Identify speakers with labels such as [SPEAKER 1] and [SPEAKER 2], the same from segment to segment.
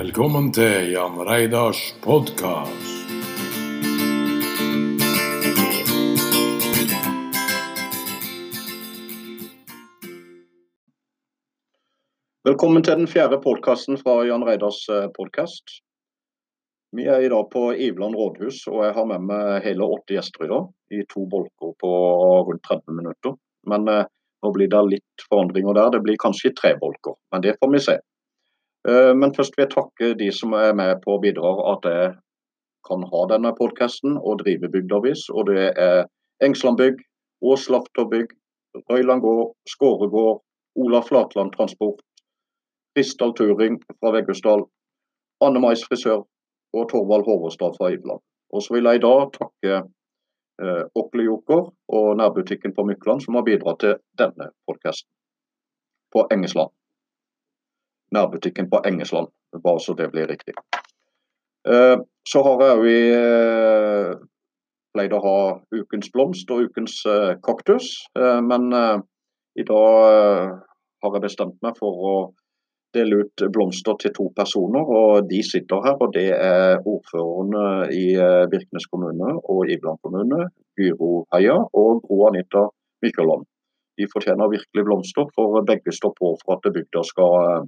[SPEAKER 1] Velkommen til Jan Reidars podkast.
[SPEAKER 2] Velkommen til den fjerde podkasten fra Jan Reidars podkast. Vi er i dag på Ivland rådhus, og jeg har med meg hele åtte gjester i dag. I to bolker på rundt 30 minutter. Men eh, nå blir det litt forandringer der. Det blir kanskje tre bolker, men det får vi se. Eh, men først vil jeg takke de som er med på og bidrar at jeg kan ha denne podkasten og drive bygdeavis. Og det er Engsland bygg, Ås Lafterbygg, Røyland gård, Skåre gård, Ola Flatland Transport, Kristal Turing fra Veggusdal, Anne Mais frisør og Torvald Håvåstad fra Iveland. Og så vil jeg i dag takke eh, Okle Joker og nærbutikken på Mykland som har bidratt til denne podkasten. På Engesland. Nærbutikken på Engesland, bare så det blir riktig. Eh, så har jeg òg eh, pleid å ha ukens blomst og ukens eh, kaktus, men i dag har jeg bestemt meg for å dele ut blomster til to personer. og De sitter her. og Det er ordførerne i Birkenes kommune og Ibland kommune, Gyro Heia og Gro Anita Mykjåland. De fortjener virkelig blomster, for begge står på for at bygda skal,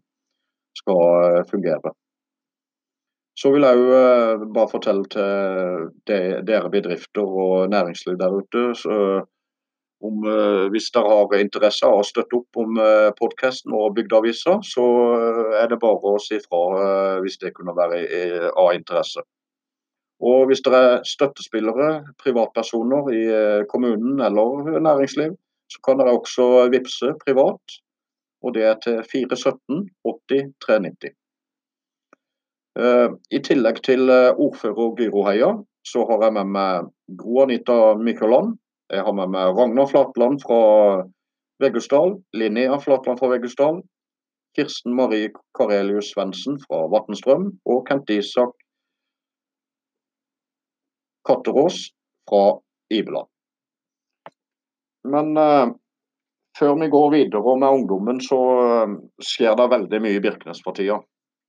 [SPEAKER 2] skal eh, fungere. Så vil jeg jo eh, bare fortelle til dere bedrifter og næringsliv der ute om, uh, hvis dere har interesse av å støtte opp om podkasten og Bygdeavisa, så er det bare å si fra hvis det kunne være av interesse. Og hvis dere er støttespillere, privatpersoner i kommunen eller næringsliv, så kan dere også vippse privat. Og det er til 417 80 390. I tillegg til ordfører Gyro Heia, så har jeg med meg Gro Anita Mykjåland, jeg har med meg Ragnar Flatland fra Veggusdal, Linnea Flatland fra Veggusdal, Kirsten Marie Karelius Svendsen fra Vatnstrøm og Kent Isak Katterås fra Ibeland. Men uh, før vi går videre med ungdommen, så uh, skjer det veldig mye i Birkenes for tida.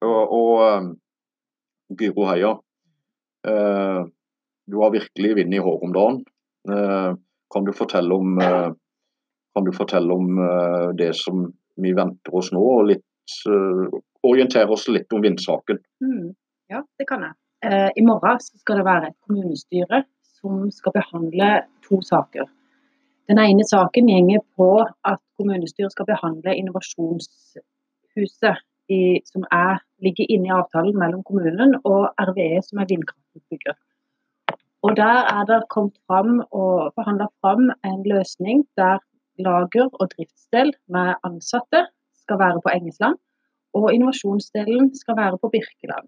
[SPEAKER 2] Og, og uh, Gyro Heia, du har virkelig vind i håret om dagen. Kan du fortelle om, eh, kan du fortelle om eh, det som vi venter oss nå, og litt, eh, orientere oss litt om vindsaken?
[SPEAKER 3] Mm, ja, det kan jeg. I morgen skal det være et kommunestyre som skal behandle to saker. Den ene saken gjenger på at kommunestyret skal behandle innovasjonshuset i, som er, ligger inne i avtalen mellom kommunen og RVE, som er vindkraftutbygger. Og Der er det kommet fram og forhandla fram en løsning der lager og driftsdel med ansatte skal være på Engesland, og innovasjonsdelen skal være på Birkeland.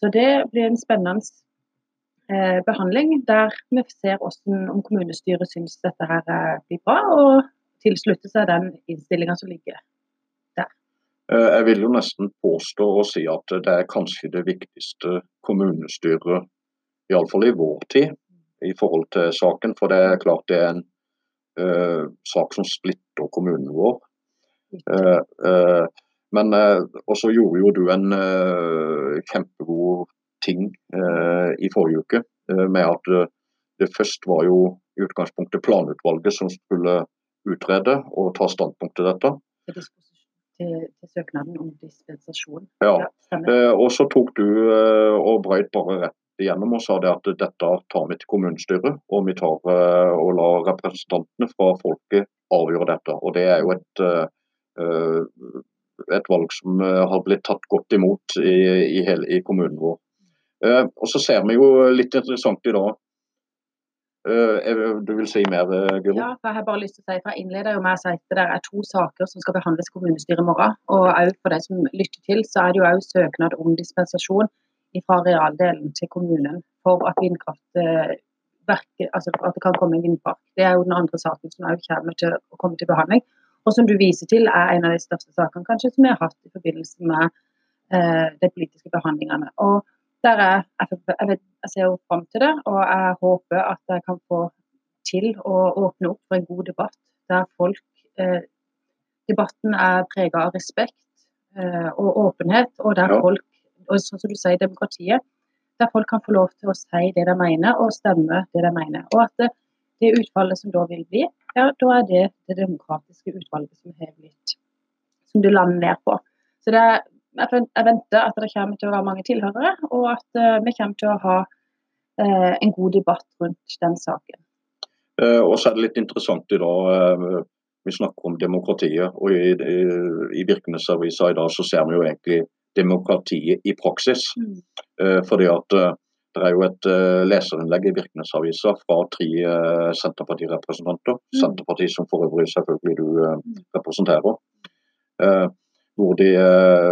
[SPEAKER 3] Så Det blir en spennende eh, behandling der vi ser hvordan, om kommunestyret syns dette her eh, blir bra, og tilslutter seg den innstillinga som ligger der.
[SPEAKER 2] Eh, jeg vil jo nesten påstå å si at det er kanskje det viktigste kommunestyret iallfall i vår tid, i forhold til saken. For det er klart det er en uh, sak som splitter kommunen vår. Uh, uh, men også gjorde jo du en kjempegod ting i forrige uke. med at det først var jo i utgangspunktet planutvalget som skulle utrede og ta standpunkt til dette.
[SPEAKER 3] Til, til søknaden om dispensasjon.
[SPEAKER 2] Ja, og så tok du og brøyt bare rett igjennom og sa det at dette tar vi til kommunestyret. Og vi tar og lar representantene fra folket avgjøre dette. Og Det er jo et, et valg som har blitt tatt godt imot i, i, hele, i kommunen vår. Uh, og Så ser vi jo litt interessant i dag du vil si mer, Guro?
[SPEAKER 3] Ja, jeg har bare lyst til å si, for jeg innleder jo med å si at det er to saker som skal behandles i kommunestyret i morgen. Og også for de som lytter til, så er det jo også søknad om dispensasjon fra realdelen til kommunen for at vindkraft verker, altså at det kan komme en vindpark. Det er jo den andre saken som også kommer til å komme til behandling. Og som du viser til, er en av de største sakene kanskje som vi har hatt i forbindelse med eh, de politiske behandlingene. Og der jeg, jeg, vet, jeg ser jo fram til det, og jeg håper at jeg kan få til å åpne opp for en god debatt der folk eh, Debatten er preget av respekt eh, og åpenhet, og der ja. folk og sånn som du sier, demokratiet, der folk kan få lov til å si det de mener, og stemme det de mener. Og at det, det utfallet som da vil bli, ja, da er det det demokratiske utvalget som har blitt, som du lander ned på. Så det er, jeg venter at det kommer til å være mange tilhørere, og at uh, vi kommer til å ha uh, en god debatt rundt den saken.
[SPEAKER 2] Uh, og så er det litt interessant i dag vi snakker om demokratiet. og I, i, i Birkenes-avisa i dag så ser vi jo egentlig demokratiet i praksis. Mm. Fordi at det er jo et leserinnlegg i Virkenesavisa fra tre Senterpartirepresentanter. Mm. Senterpartiet som for øvrig selvfølgelig du mm. representerer. Hvor de,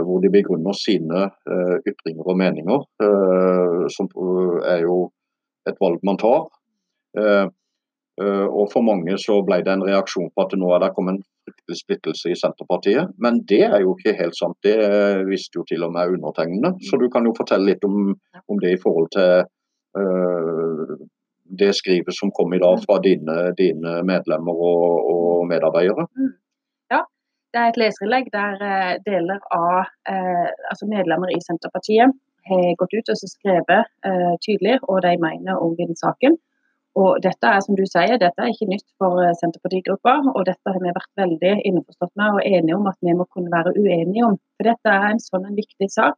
[SPEAKER 2] hvor, de, begrunner sine ytringer og meninger, som er jo et valg man tar. Eh, og For mange så ble det en reaksjon på at nå er det kommet en fryktelig splittelse i Senterpartiet. Men det er jo ikke helt sant. Det visste jo til og med undertegnede. Så du kan jo fortelle litt om, om det i forhold til uh, det skrivet som kom i dag fra dine, dine medlemmer og, og, medarbeidere.
[SPEAKER 3] Det er et leserinnlegg der uh, deler av uh, altså medlemmer i Senterpartiet har gått ut og skrevet tydelig hva de mener om denne saken. Og dette er som du sier, dette er ikke nytt for eh, Senterpartigruppa, og dette har vi vært veldig innforstått med og enige om at vi må kunne være uenige om. For dette er en sånn viktig sak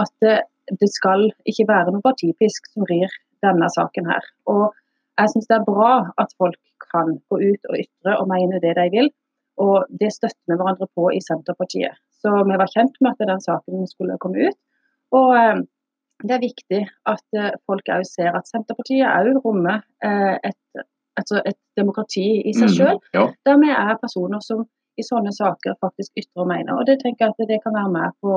[SPEAKER 3] at eh, det skal ikke være noe partipisk som rir denne saken her. Og jeg syns det er bra at folk kan gå ut og ytre og mene det de vil, og det støtter vi hverandre på i Senterpartiet. Så vi var kjent med at den saken skulle komme ut. og eh, det er viktig at uh, folk òg ser at Senterpartiet òg rommer uh, et, altså et, demokrati i seg selv, mm, ja. der vi er personer som i sånne saker faktisk ytrer og mener. Og det tenker jeg at det kan være med på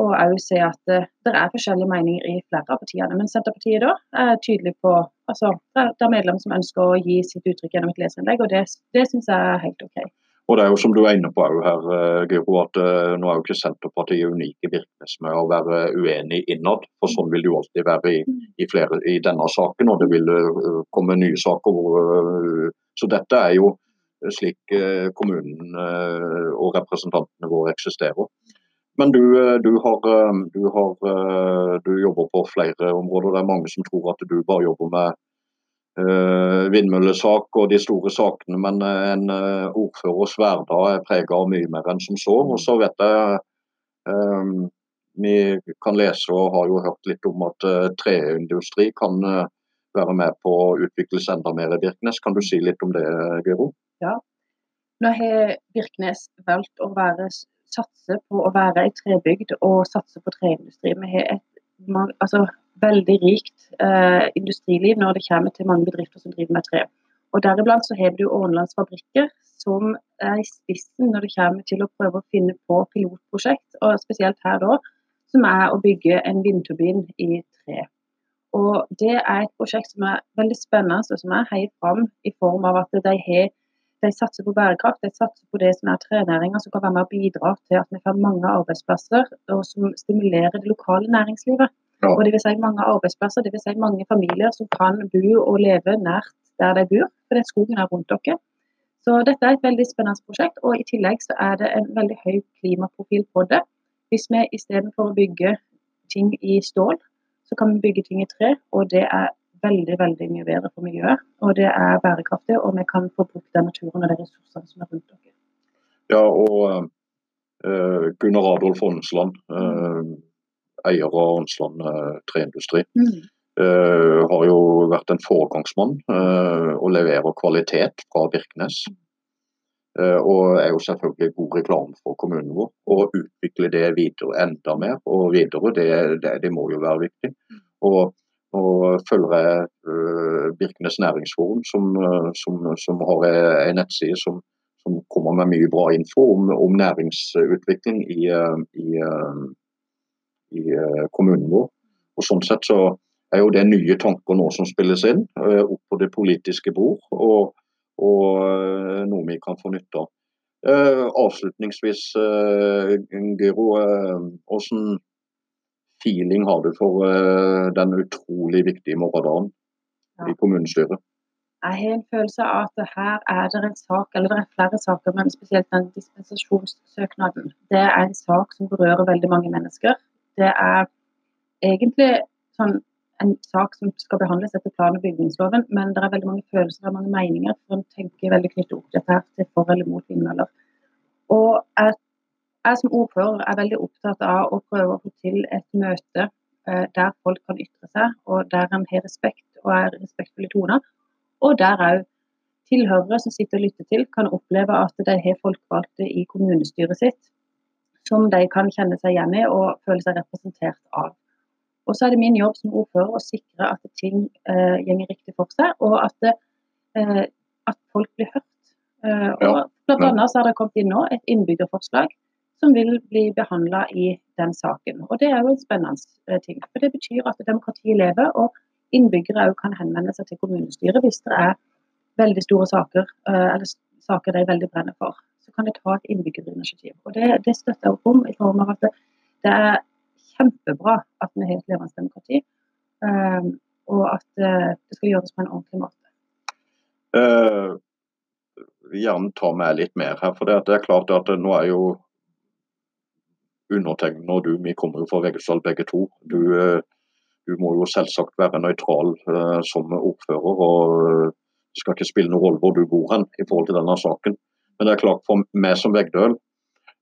[SPEAKER 3] å òg se at det er forskjellige meninger i flere av partiene. Men Senterpartiet da er tydelig på altså, Det er medlemmer som ønsker å gi sitt uttrykk gjennom et leserinnlegg, og det, det syns jeg er helt OK.
[SPEAKER 2] Og det er jo som du er inne på her, eh, Guro, at uh, nå er jo ikke Senterpartiet unike Birkenes med å være uenig innad. For sånn vil det jo alltid være i, i, flere, i denne saken, og det vil uh, komme nye saker. Hvor, så dette er jo slik kommunen og representantene våre eksisterer. Men du, du, har, du, har, du jobber på flere områder. Det er mange som tror at du bare jobber med uh, vindmøllesak og de store sakene, men eh, en uh, ordførers hverdag er preget av mye mer enn som så. Og så vet jeg um, Vi kan lese og har jo hørt litt om at uh, treindustri kan uh, være med på å utvikles enda mer i Birkenes. Kan du si litt om det, Gero?
[SPEAKER 3] Ja. Nå har Birkenes valgt å være, satse på å være ei trebygd og satse på treindustri. Vi har et, altså, veldig rikt eh, industriliv når det kommer til mange bedrifter som driver med tre. Og Deriblant så har du Ånlands fabrikker som er i spissen når det kommer til å prøve å finne på pilotprosjekt, og spesielt her da, som er å bygge en vindturbin i tre. Og Det er et prosjekt som er veldig spennende, og som er heier fram i form av at de, har, de satser på bærekraft, de satser på det som er trenæringa, som kan være med å bidra til at vi får mange arbeidsplasser, og som stimulerer det lokale næringslivet. Ja. Og det vil si mange arbeidsplasser, det vil si mange familier som kan bo og leve nært der de bor, for den skogen er rundt dere. Så dette er et veldig spennende prosjekt, og i tillegg så er det en veldig høy klimaprofil på det. Hvis vi istedenfor å bygge ting i stål, så kan vi bygge ting i tre, og det er veldig veldig mye bedre for miljøet. Og det er bærekraftig, og vi kan få brukt den naturen og de ressursene som er rundt dere.
[SPEAKER 2] Ja, og uh, Gunnar Adolf Ånsland, uh, eier av Ånsland eh, treindustri. Mm. Uh, har jo vært en foregangsmann uh, og leverer kvalitet fra Birkenes. Uh, og er jo selvfølgelig god reklame for kommunen vår. Å utvikle det videre enda mer og videre, det, det, det må jo være viktig. Og, og følger jeg Birkenes næringsforum, som, som, som har en nettside som, som, kommer med mye bra info om, om næringsutvikling i, i i eh, kommunen vår. Og Sånn sett så er jo det nye tanker nå som spilles inn eh, opp på det politiske bord, og, og eh, noe vi kan få nytte av. Avslutningsvis, Gero, hvordan feeling har du for den utrolig viktige morgendagen ja. i kommunestyret?
[SPEAKER 3] Jeg har en følelse av at her er det en sak, eller det er flere saker, men spesielt den dispensasjonssøknaden. Det er en sak som berører veldig mange mennesker det er egentlig sånn en sak som skal behandles etter plan- og bygningsloven, men det er veldig mange følelser og mange meninger. for En tenker veldig knyttet opp dette her til for eller mot vindmøller. Og jeg, jeg som ordfører er veldig opptatt av å prøve å få til et møte eh, der folk kan ytre seg, og der en har respekt og er respektfulle toner. Og der òg tilhørere som sitter og lytter til, kan oppleve at de har folkevalgte i kommunestyret sitt som de kan kjenne seg igjen i og føle seg representert av. Og så er det min jobb som ordfører å sikre at ting eh, går riktig for seg, og at, eh, at folk blir hørt. Eh, og blant annet så har det kommet inn nå et innbyggerforslag som vil bli behandla i den saken. Og Det er jo en spennende eh, ting. for Det betyr at demokratiet lever, og innbyggere òg kan henvende seg til kommunestyret hvis det er veldig store saker, eh, eller saker de veldig brenner for. Kan vi ta et innbyggerinitiativ. Og Det, det støtter jeg opp om i form av at det, det er kjempebra at vi har et levende demokrati, um, og at uh, det skal gjøres på en ordentlig måte.
[SPEAKER 2] Uh, gjerne ta med litt mer her. for det, er klart at Nå er jo undertegnede og du, vi kommer jo fra Veggestad begge to. Du, du, må jo selvsagt være nøytral uh, som ordfører. og Det skal ikke spille noen rolle hvor du bor hen i forhold til denne saken. Men det er klart for meg som Vegdøl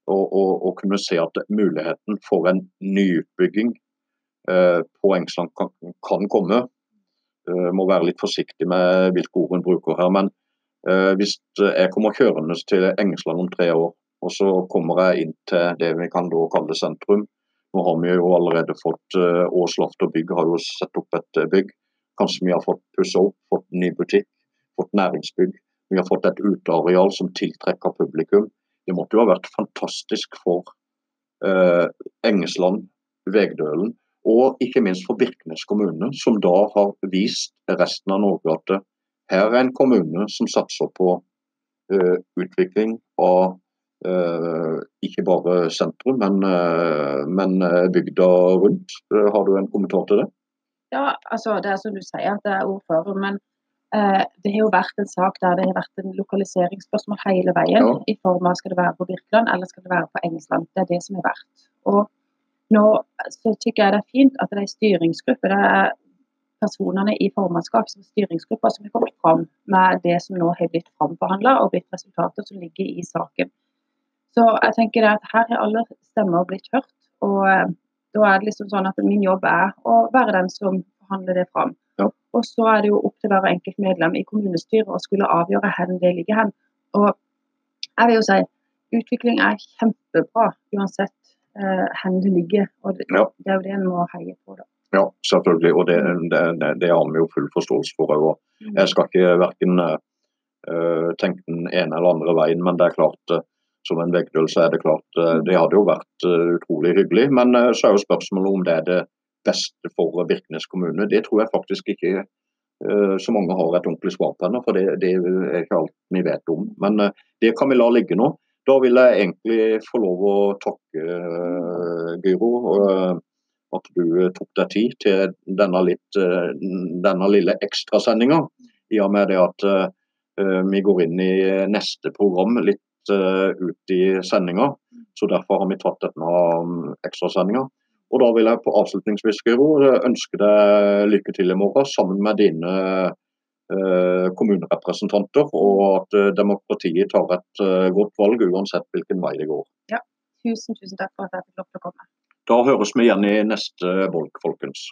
[SPEAKER 2] å kunne se at muligheten for en nyutbygging eh, på Engsland kan, komme. Uh, må være litt forsiktig med hvilke ord hun bruker her. Men uh, hvis jeg kommer kjørende til Engsland om tre år, og så kommer jeg inn til det vi kan da kalle sentrum. Nå har vi jo allerede fått Åslaft Ås Loft og Bygg har jo satt opp et bygg. Kanskje vi har fått pussa opp, fått ny butikk, fått næringsbygg. Vi har fått et uteareal som tiltrekker publikum. Det måtte jo ha vært fantastisk for eh, Engesland, Vegdølen og ikke minst for Birkenes kommune, som da har vist resten av Norge at her er en kommune som satser på eh, utvikling av eh, ikke bare sentrum, men, eh, men eh, bygda rundt. Har du en kommentar til det?
[SPEAKER 3] Ja, altså det er som du sier, at det er ordfører. men Eh, det har jo vært en sak der det har vært en lokaliseringsspørsmål hele veien. Ja. I form av skal det være på Birkeland eller skal det være på Engesland. Det er det som er verdt. Og nå så tykker jeg det er fint at det er en styringsgruppe. Det er personene i formannskap som styringsgruppe som har kommet fram med det som nå har blitt framforhandla og blitt resultater som ligger i saken. Så jeg tenker at her har alle stemmer blitt hørt. Og eh, da er det liksom sånn at min jobb er å være den som forhandler det fram. Og så er det jo opp til hver enkelt medlem i kommunestyret å skulle avgjøre hvor det ligger hen. Og jeg vil jo si utvikling er kjempebra uansett eh, hvor det ligger. Og det, ja. det, er jo det en må heie på. da.
[SPEAKER 2] Ja, selvfølgelig. Og det, det, det, har vi jo full forståelse for. Og mm. jeg skal ikke verken uh, tenke den ene eller andre veien, men det er klart uh, som en veggdøl så er det klart uh, det hadde jo vært utrolig hyggelig. Men så er jo spørsmålet om det er det beste for Birkenes kommune. Det tror jeg faktisk ikke uh, så mange har et ordentlig svar på ennå, for det, det, er ikke alt vi vet om. Men uh, det kan vi la ligge nå. Da vil jeg egentlig få lov å takke uh, Gyro. at du tok deg tid til denne, litt, denne lille ekstrasendinga. I og med det at vi går inn i neste program litt ut i sendinga. Så derfor har vi tatt denne um, ekstrasendinga. Og Da vil jeg på avslutningsvis ønske deg lykke til i morgen sammen med dine eh, kommunerepresentanter, og at eh, demokratiet tar et eh, godt valg uansett hvilken vei det går.
[SPEAKER 3] Ja, tusen, tusen takk for at jeg fikk lov til å komme.
[SPEAKER 2] Da høres vi igjen i neste bolk, folkens.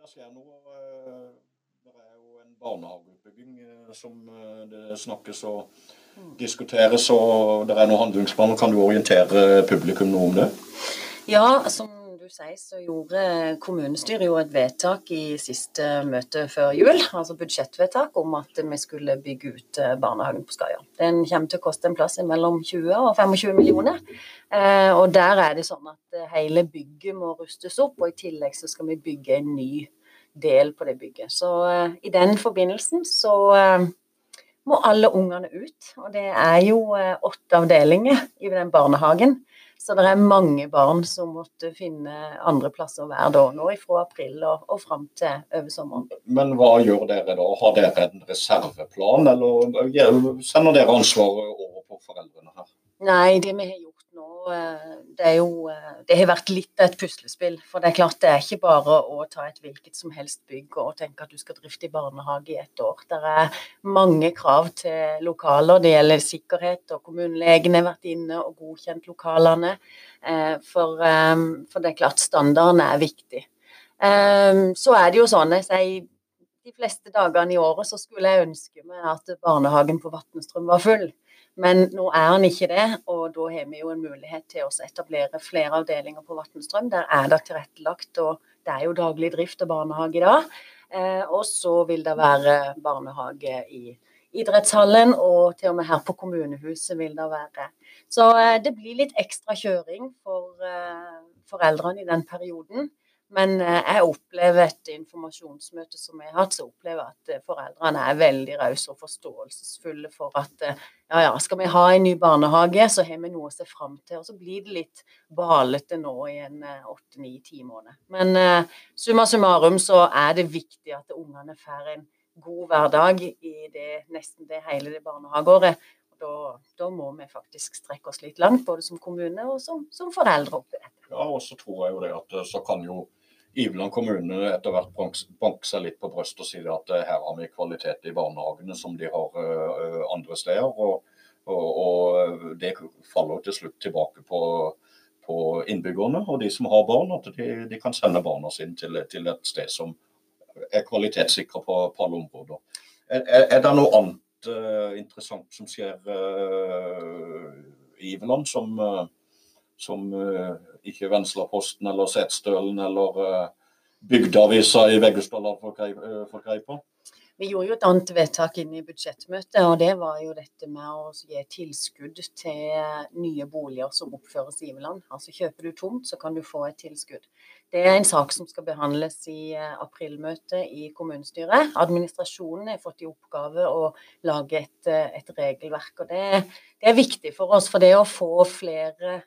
[SPEAKER 2] Det skjer noe. eh, Det er jo en barnehageutbygging eh, som eh, det snakkes og diskuteres, og det er noen handlingsplaner. Kan du orientere publikum noe om det?
[SPEAKER 4] Ja, som sier, så gjorde kommunestyret jo et vedtak i siste møte før jul, altså budsjettvedtak, om at vi skulle bygge ut eh, barnehagen på Skaia. Den kommer til å koste en plass mellom 20 og 25 millioner. Eh, og der er det sånn at eh, hele bygget må rustes opp, og i tillegg så skal vi bygge en ny del på det bygget. Så i den forbindelsen så må alle ungene ut. Og det er jo åtte avdelinger i den barnehagen. Så det er mange barn som måtte finne andre plasser å være da, nå fra april og, og fram til over sommeren.
[SPEAKER 2] Men hva gjør dere da? Har dere en reserveplan, eller sender dere ansvaret over på foreldrene her?
[SPEAKER 4] Nei, det vi har gjort det er jo eh, Det har vært litt av et puslespill. For det er klart det er ikke bare å ta et hvilket som helst bygg og tenke at du skal drifte i barnehage i ett år. Det er mange krav til lokaler. Det gjelder sikkerhet, og kommunelegen har vært inne og godkjent lokalene. Eh, For, eh, for det er klart standarden er viktig. Eh, Så er det jo sånn, jeg sier de fleste dagene i året så skulle jeg ønske meg at barnehagen på Vatnestrøm var full. Men nå er den ikke det, og da har vi jo en mulighet til å etablere flere avdelinger på Vatnstrøm. Der er det tilrettelagt, og det er jo daglig drift og barnehage i dag. Eh, og så vil det være barnehage i idrettshallen, og til og med her på kommunehuset vil det være. Så eh, det blir litt ekstra kjøring for eh, foreldrene i den perioden. Men eh, jeg opplever etter informasjonsmøtet som jeg har hatt, så opplever jeg at eh, foreldrene er veldig rause og forståelsesfulle for at eh, ja, ja, skal vi ha en ny barnehage, så har vi noe å se fram til. Og så blir det litt balete nå i en åtte, ni, ti måneder. Men summa summarum så er det viktig at ungene får en god hverdag i det, nesten det hele det barnehageåret. Da, da må vi faktisk strekke oss litt langt, både som kommune og som, som foreldre.
[SPEAKER 2] Ja, og så tror jeg jo det at så kan jo Iveland kommune etter hvert banker seg litt på brystet og sier at eh, her har vi kvalitet i barnehagene som de har eh, andre steder. Og, og, og det faller til slutt tilbake på, på innbyggerne og de som har barn, at de, de kan sende barna sine til, til et sted som er kvalitetssikra på, på alle områder. Er, er, det noe annet uh, interessant som skjer uh, i Iveland, som, eh, som eh, ikke Venslaposten eller Setesdølen eller uh, Bygdeavisa i Veggestad har fått grei, eh, greie på?
[SPEAKER 4] Vi gjorde jo et annet vedtak inn i budsjettmøtet, og det var jo dette med å gi tilskudd til nye boliger som oppføres i Iveland. Altså kjøper du tomt, så kan du få et tilskudd. Det er en sak som skal behandles i eh, aprilmøtet i kommunestyret. Administrasjonen har fått i oppgave å lage et, eh, et regelverk, og det, det er viktig for oss. For det å få flere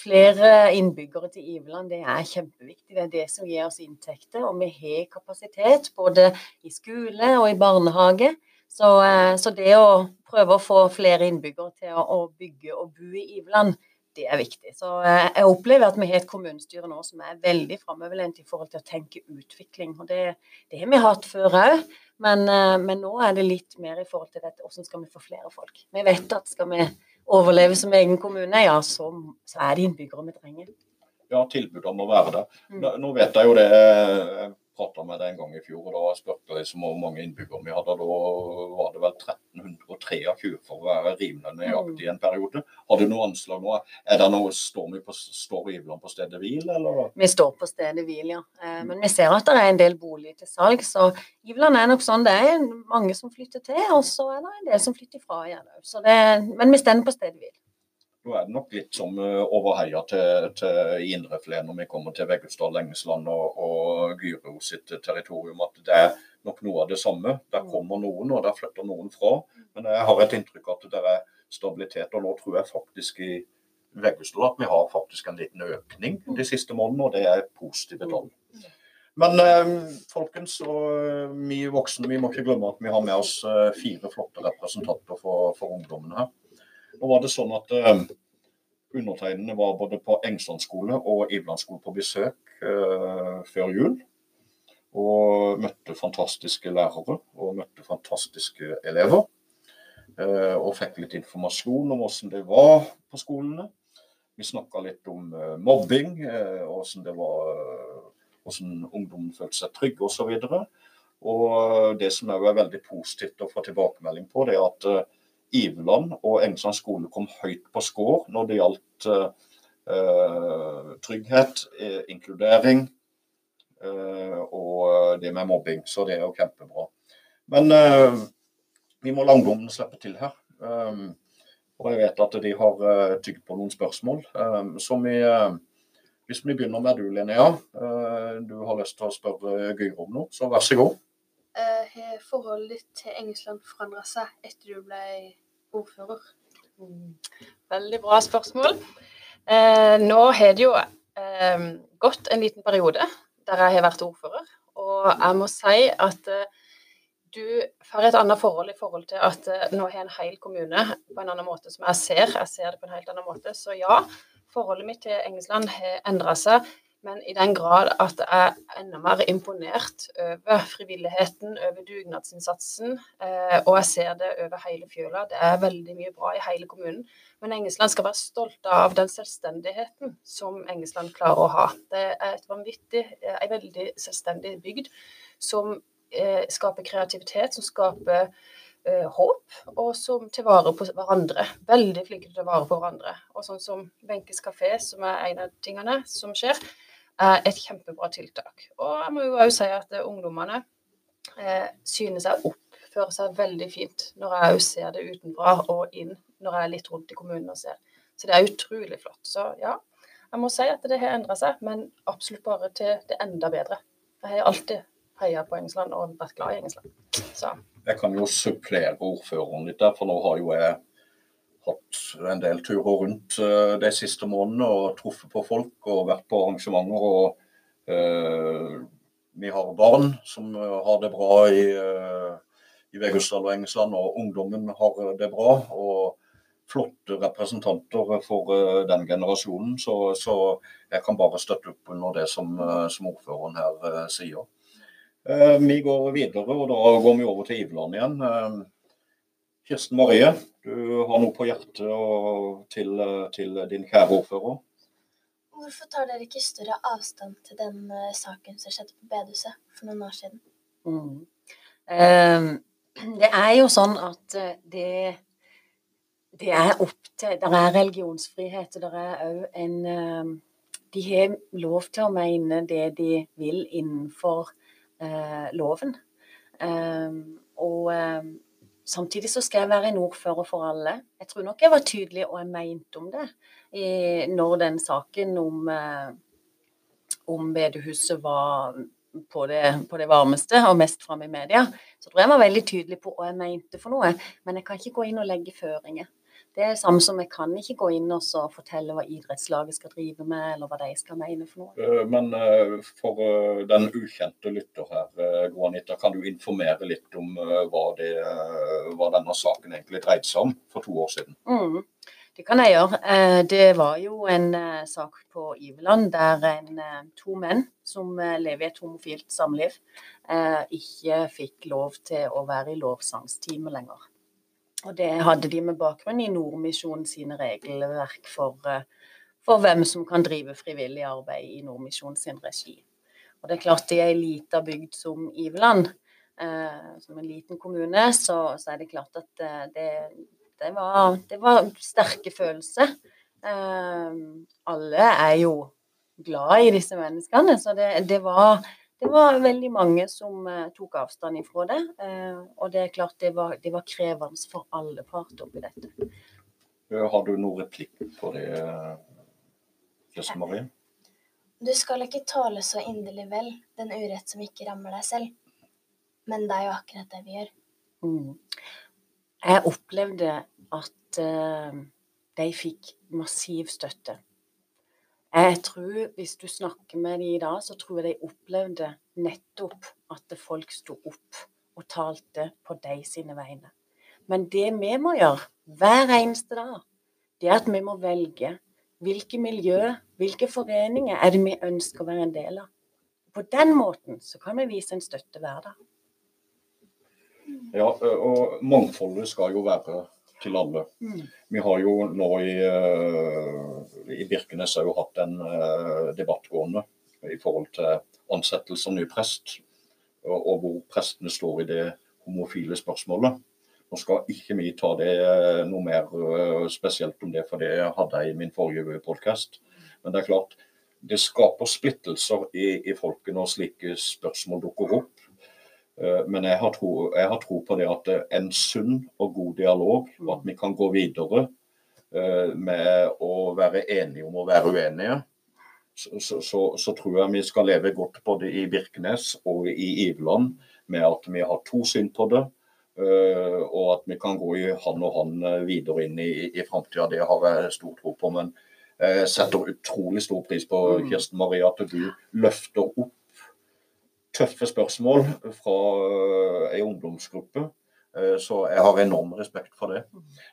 [SPEAKER 4] Flere innbyggere til Iveland, det er kjempeviktig. Det er det som gir oss inntekter. Og vi har kapasitet både i skole og i barnehage. Så, eh, så det å prøve å få flere innbyggere til å, bygge og bo i Iveland, det er viktig. Så eh, jeg opplever at vi har et kommunestyre nå som er veldig framoverlent i forhold til å tenke utvikling. Og det, det har vi hatt før òg, men, eh, men nå er det litt mer i forhold til dette hvordan skal vi få flere folk. Vi vet at skal vi overleve som egen kommune, ja, så, så er det innbyggere vi trenger.
[SPEAKER 2] Ja, tilbudet om å være der.
[SPEAKER 4] Mm.
[SPEAKER 2] Nå, nå vet jeg jo det. Prata med deg en gang i fjor, og da spurte jeg liksom hvor mange innbyggere vi hadde. Da var det vel 1323 for å være rimelig nøyaktig i en periode. Har du noe anslag nå? Er det noe, står, vi på, Iveland på stedet hvil, eller?
[SPEAKER 4] Vi står på stedet hvil, ja. Eh, Men vi ser at det er en del boliger til salg, så Iveland er nok sånn. Det er mange som flytter til, og så er det en del som flytter fra igjen. Så Men vi står på stedet hvil.
[SPEAKER 2] Nå er det nok litt som eh, overheia til, til Indreflen når vi kommer til Veggestad, Lengesland og, og Gyro sitt territorium. At det er nok noe av det samme. Der kommer noen, og der flytter noen fra. Men jeg har et inntrykk av at det er stabilitet. Og nå tror jeg faktisk i Veggestad at vi har faktisk en liten økning de siste månedene, og det er positive tall. Men eh, folkens, og eh, vi voksne vi må ikke glemme at vi har med oss fire flotte representanter for, for ungdommene her. Nå var det sånn at uh, undertegnede var både på Engsland skole og Iveland skole på besøk uh, før jul. Og møtte fantastiske lærere og møtte fantastiske elever. Uh, og fikk litt informasjon om hvordan det var på skolene. Vi snakka litt om mobbing, og hvordan det var hvordan ungdommen følte seg trygge osv. Og, og det som er veldig positivt å få tilbakemelding på, det er at Iveland og Engsand skole kom høyt på skår når det gjaldt eh, trygghet, inkludering og det med mobbing. Så det er jo kjempebra. Men vi må la ungdommen slippe til her. Um, og jeg vet at de har uh, tygd på noen spørsmål. Um, så vi, uh, hvis vi begynner med du, Linnea. Uh, du har lyst til å spørre Gyro om noe, så vær så god.
[SPEAKER 5] Har forholdet ditt til engelskland forandra seg etter du ble ordfører?
[SPEAKER 4] Veldig bra spørsmål. nå har det jo gått en liten periode der jeg har vært ordfører. Og jeg må si at du får et annet forhold i forhold til at uh, nå har en hel kommune på en annen måte som jeg ser. Jeg ser det på en helt annen måte. Så ja, forholdet mitt til engelskland har endra seg. Men i den grad at jeg er enda mer imponert over frivilligheten, over dugnadsinnsatsen. Uh, og jeg ser det over hele fjøla. Det er veldig mye bra i hele kommunen. Men Engesland skal være stolt av den selvstendigheten som Engesland klarer å ha. Det er et vanvittig, ei veldig selvstendig bygd som eh, skaper kreativitet, som skaper eh, håp, og som tar vare på hverandre. Veldig flinke til å ta vare på hverandre. Og sånn som Benkes kafé, som er en av tingene som skjer, er et kjempebra tiltak. Og jeg må jo òg si at ungdommene eh, synes jeg oppfører seg veldig fint når jeg òg ser det utenfra og inn, når jeg er litt rundt i kommunen og ser. Så det er utrolig flott. Så ja, jeg må si at det har endra seg, men absolutt bare til det enda bedre. Jeg har alltid heia på Engelsland og vært glad i Engelsland. Så.
[SPEAKER 2] Jeg kan jo supplere ordføreren litt der, for nå har jo jeg hatt en del turer rundt uh, de siste månedene og truffet på folk og vært på arrangementer. og uh, Vi har barn som uh, har det bra i, i Vegusdal og Engesland, og ungdommen har det bra. og flotte representanter for den generasjonen. Så, så, jeg kan bare støtte opp under det som, som ordføreren her sier. Eh, vi går videre, og da går vi over til Iveland igjen. Eh, Kirsten Marie, du har noe på hjertet til, til, din kjære ordfører.
[SPEAKER 5] Hvorfor tar dere ikke større avstand til den uh, saken som skjedde på bedehuset for noen år siden? Mm.
[SPEAKER 4] Um, det er jo sånn at det, det er opp til Det er religionsfrihet. og Det er òg en um, De har lov til å mene det de vil innenfor eh, loven. Um, og um, samtidig så skal jeg være en ordfører for alle. Jeg tror nok jeg var tydelig og jeg mente om det i, når den saken om, uh, om bedehuset var på det, på det, varmeste og mest fram i media. Så tror jeg jeg var veldig tydelig på hva jeg mente for noe. Men jeg kan ikke gå inn og legge føringer. Det er det samme som jeg kan ikke gå inn og fortelle hva idrettslaget skal drive med, eller hva de skal mene for noe.
[SPEAKER 2] Eh, men eh, for eh, den ukjente lytter her, Guanita, kan du informere litt om hva, det, hva denne saken egentlig dreide seg om for to år siden?
[SPEAKER 4] Mm. Det kan jeg gjøre. Det var jo en sak på Iveland der en, to menn som lever i et homofilt samliv, ikke fikk lov til å være i lovsangstime lenger. Og det hadde de med bakgrunn i Nordmisjonen sine regelverk for, eh, for, hvem som kan drive frivillig arbeid i Nordmisjonen sin regi. Og det er klart, i ei lita bygd som Iveland, eh, som en liten kommune, så, så, er det klart at eh, det, det, var, det var, sterke følelser. Eh, alle er jo glad i disse menneskene, så det, det var det var veldig mange som uh, tok avstand ifra det. Uh, og det er klart det var, det var krevende for alle parter oppi dette.
[SPEAKER 2] Har du noen replikk på det, Kirsten Marie?
[SPEAKER 5] Du skal ikke tåle så inderlig vel den urett som ikke rammer deg selv. Men det er jo akkurat det vi gjør. Mm.
[SPEAKER 4] Jeg opplevde at uh, de fikk massiv støtte jeg tror, hvis du snakker med dem i dag, så tror jeg de opplevde nettopp at folk sto opp og talte på de sine vegne. Men det vi må gjøre hver eneste dag, det er at vi må velge hvilke miljø, hvilke foreninger er det vi ønsker å være en del av. På den måten så kan vi vise en støtte hver dag.
[SPEAKER 2] Ja, og mangfoldet skal jo være til alle. Mm. Vi har jo nå i, uh, i Birkenes har jo hatt en uh, debatt gående i forhold til ansettelse av ny prest, og, og hvor prestene står i det homofile spørsmålet. Nå skal ikke vi ta det eh, noe mer eh, spesielt om det, for det hadde jeg i min forrige podkast. Men det er klart, det skaper splittelser i, i folket når slike spørsmål dukker opp. Eh, men jeg har, tro, jeg har, tro, på det at en sunn og god dialog, og at vi kan gå videre med å være enige om å være uenige, så, så, så, tror jeg vi skal leve godt både i Birkenes og i Iveland med at vi har to syn på det. Eh, og at vi kan gå i hand og hand eh, videre inn i, i framtida. Det har jeg stor tro på. Men jeg setter utrolig stor pris på mm. Kirsten Marie, at du løfter opp tøffe spørsmål fra ei eh, ungdomsgruppe. Så jeg har enorm respekt for det.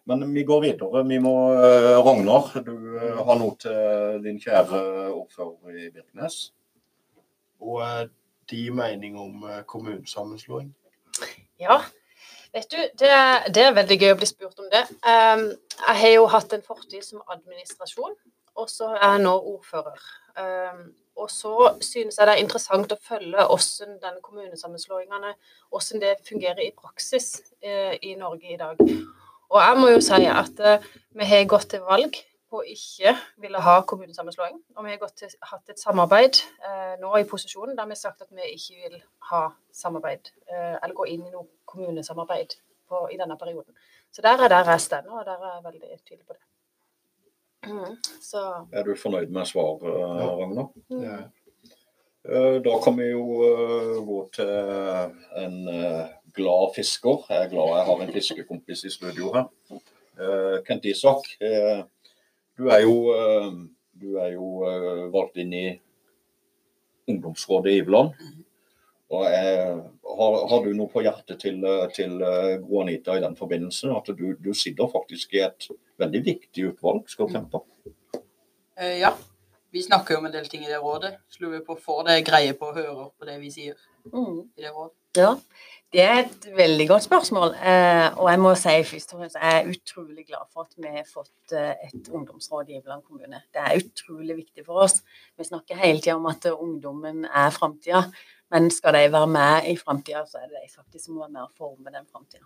[SPEAKER 2] Men vi går videre. Vi må Ragnar, du har noe til din kjære ordfører i Birkenes.
[SPEAKER 6] Og de mening om kommunesammenslåing?
[SPEAKER 4] Ja, Vet du, det, det, er veldig gøy å bli spurt om det. Um, jeg har jo hatt en fortid som administrasjon, og så er jeg nå ordfører. Og så synes jeg det er interessant å følge hvordan den kommunesammenslåingene hvordan det fungerer i praksis eh, i Norge i dag. Og jeg må jo si at eh, vi har gått til valg på ikke ville ha kommunesammenslåing. Og vi har til, hatt et samarbeid eh, nå i posisjonen der vi har sagt at vi ikke vil ha samarbeid, eh, eller gå inn i noe kommunesamarbeid på, i denne perioden. Så der er der jeg står, og der er jeg veldig tydelig på det.
[SPEAKER 2] Mm, så. Er du fornøyd med svaret, Ragnar? Mm. Ja. Eh, da kan vi jo eh, gå til en eh, glad fisker. Jeg er glad jeg har en fiskekompis i studio her. Kent Isak. Du er jo, du er jo valgt inn i ungdomsrådet i Iveland. Og jeg, har, har, du noe på hjertet til, til eh, Gro Anita i den forbindelse? At du, du, sitter faktisk i et veldig viktig utvalg, skal du tenke på?
[SPEAKER 7] Ja. Vi snakker jo om en del ting i det rådet. Så lurer vi på får det greie på å høre på det vi sier mm. i det rådet.
[SPEAKER 4] Ja, det er et veldig godt spørsmål. Eh, og jeg må si først og fremst jeg er utrolig glad for at vi har fått eh, et ungdomsråd i Iveland kommune. Det er utrolig viktig for oss. Vi snakker hele tida om at ungdommen er framtida. Men skal de være med i framtida, så er det de faktisk som må være med og forme den framtida.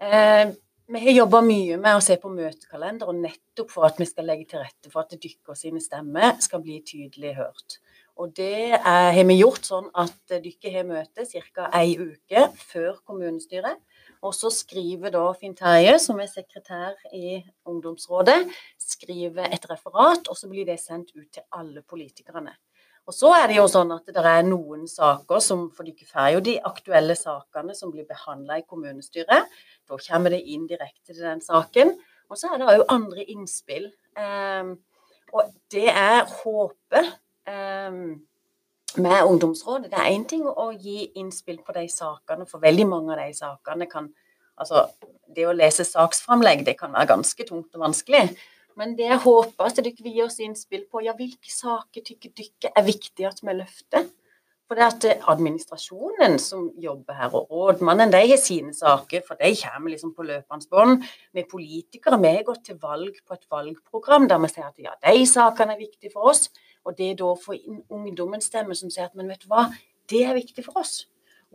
[SPEAKER 4] Eh, vi har jobba mye med å se på møtekalender, og nettopp for at vi skal legge til rette for at dykkere sine stemmer skal bli tydelig hørt. Og det er, har vi gjort sånn at dere har møte ca. ei uke før kommunestyret. Og så skriver da Finn Terje, som er sekretær i ungdomsrådet, skriver et referat, og så blir det sendt ut til alle politikerne. Og så er det jo sånn at det er noen saker som For dere får jo de aktuelle sakene som blir behandla i kommunestyret. Da kommer det inn direkte til den saken. Og så er det òg andre innspill. Um, og det er håpet um, med ungdomsrådet. Det er én ting å gi innspill på de sakene, for veldig mange av de sakene kan Altså, det å lese saksframlegg, det kan være ganske tungt og vanskelig. Men det jeg håper at dere vil gi oss innspill på, ja, hvilke saker tykker dere er viktig at vi løfter? For det at eh, administrasjonen som jobber her, og rådmannen, de har sine saker, for de kommer liksom på løpende bånd. Vi politikere vi har gått til valg på et valgprogram der vi sier at ja, de sakene er viktige for oss. Og det er da å få inn ungdommens stemme som sier at men vet du hva, det er viktig for oss.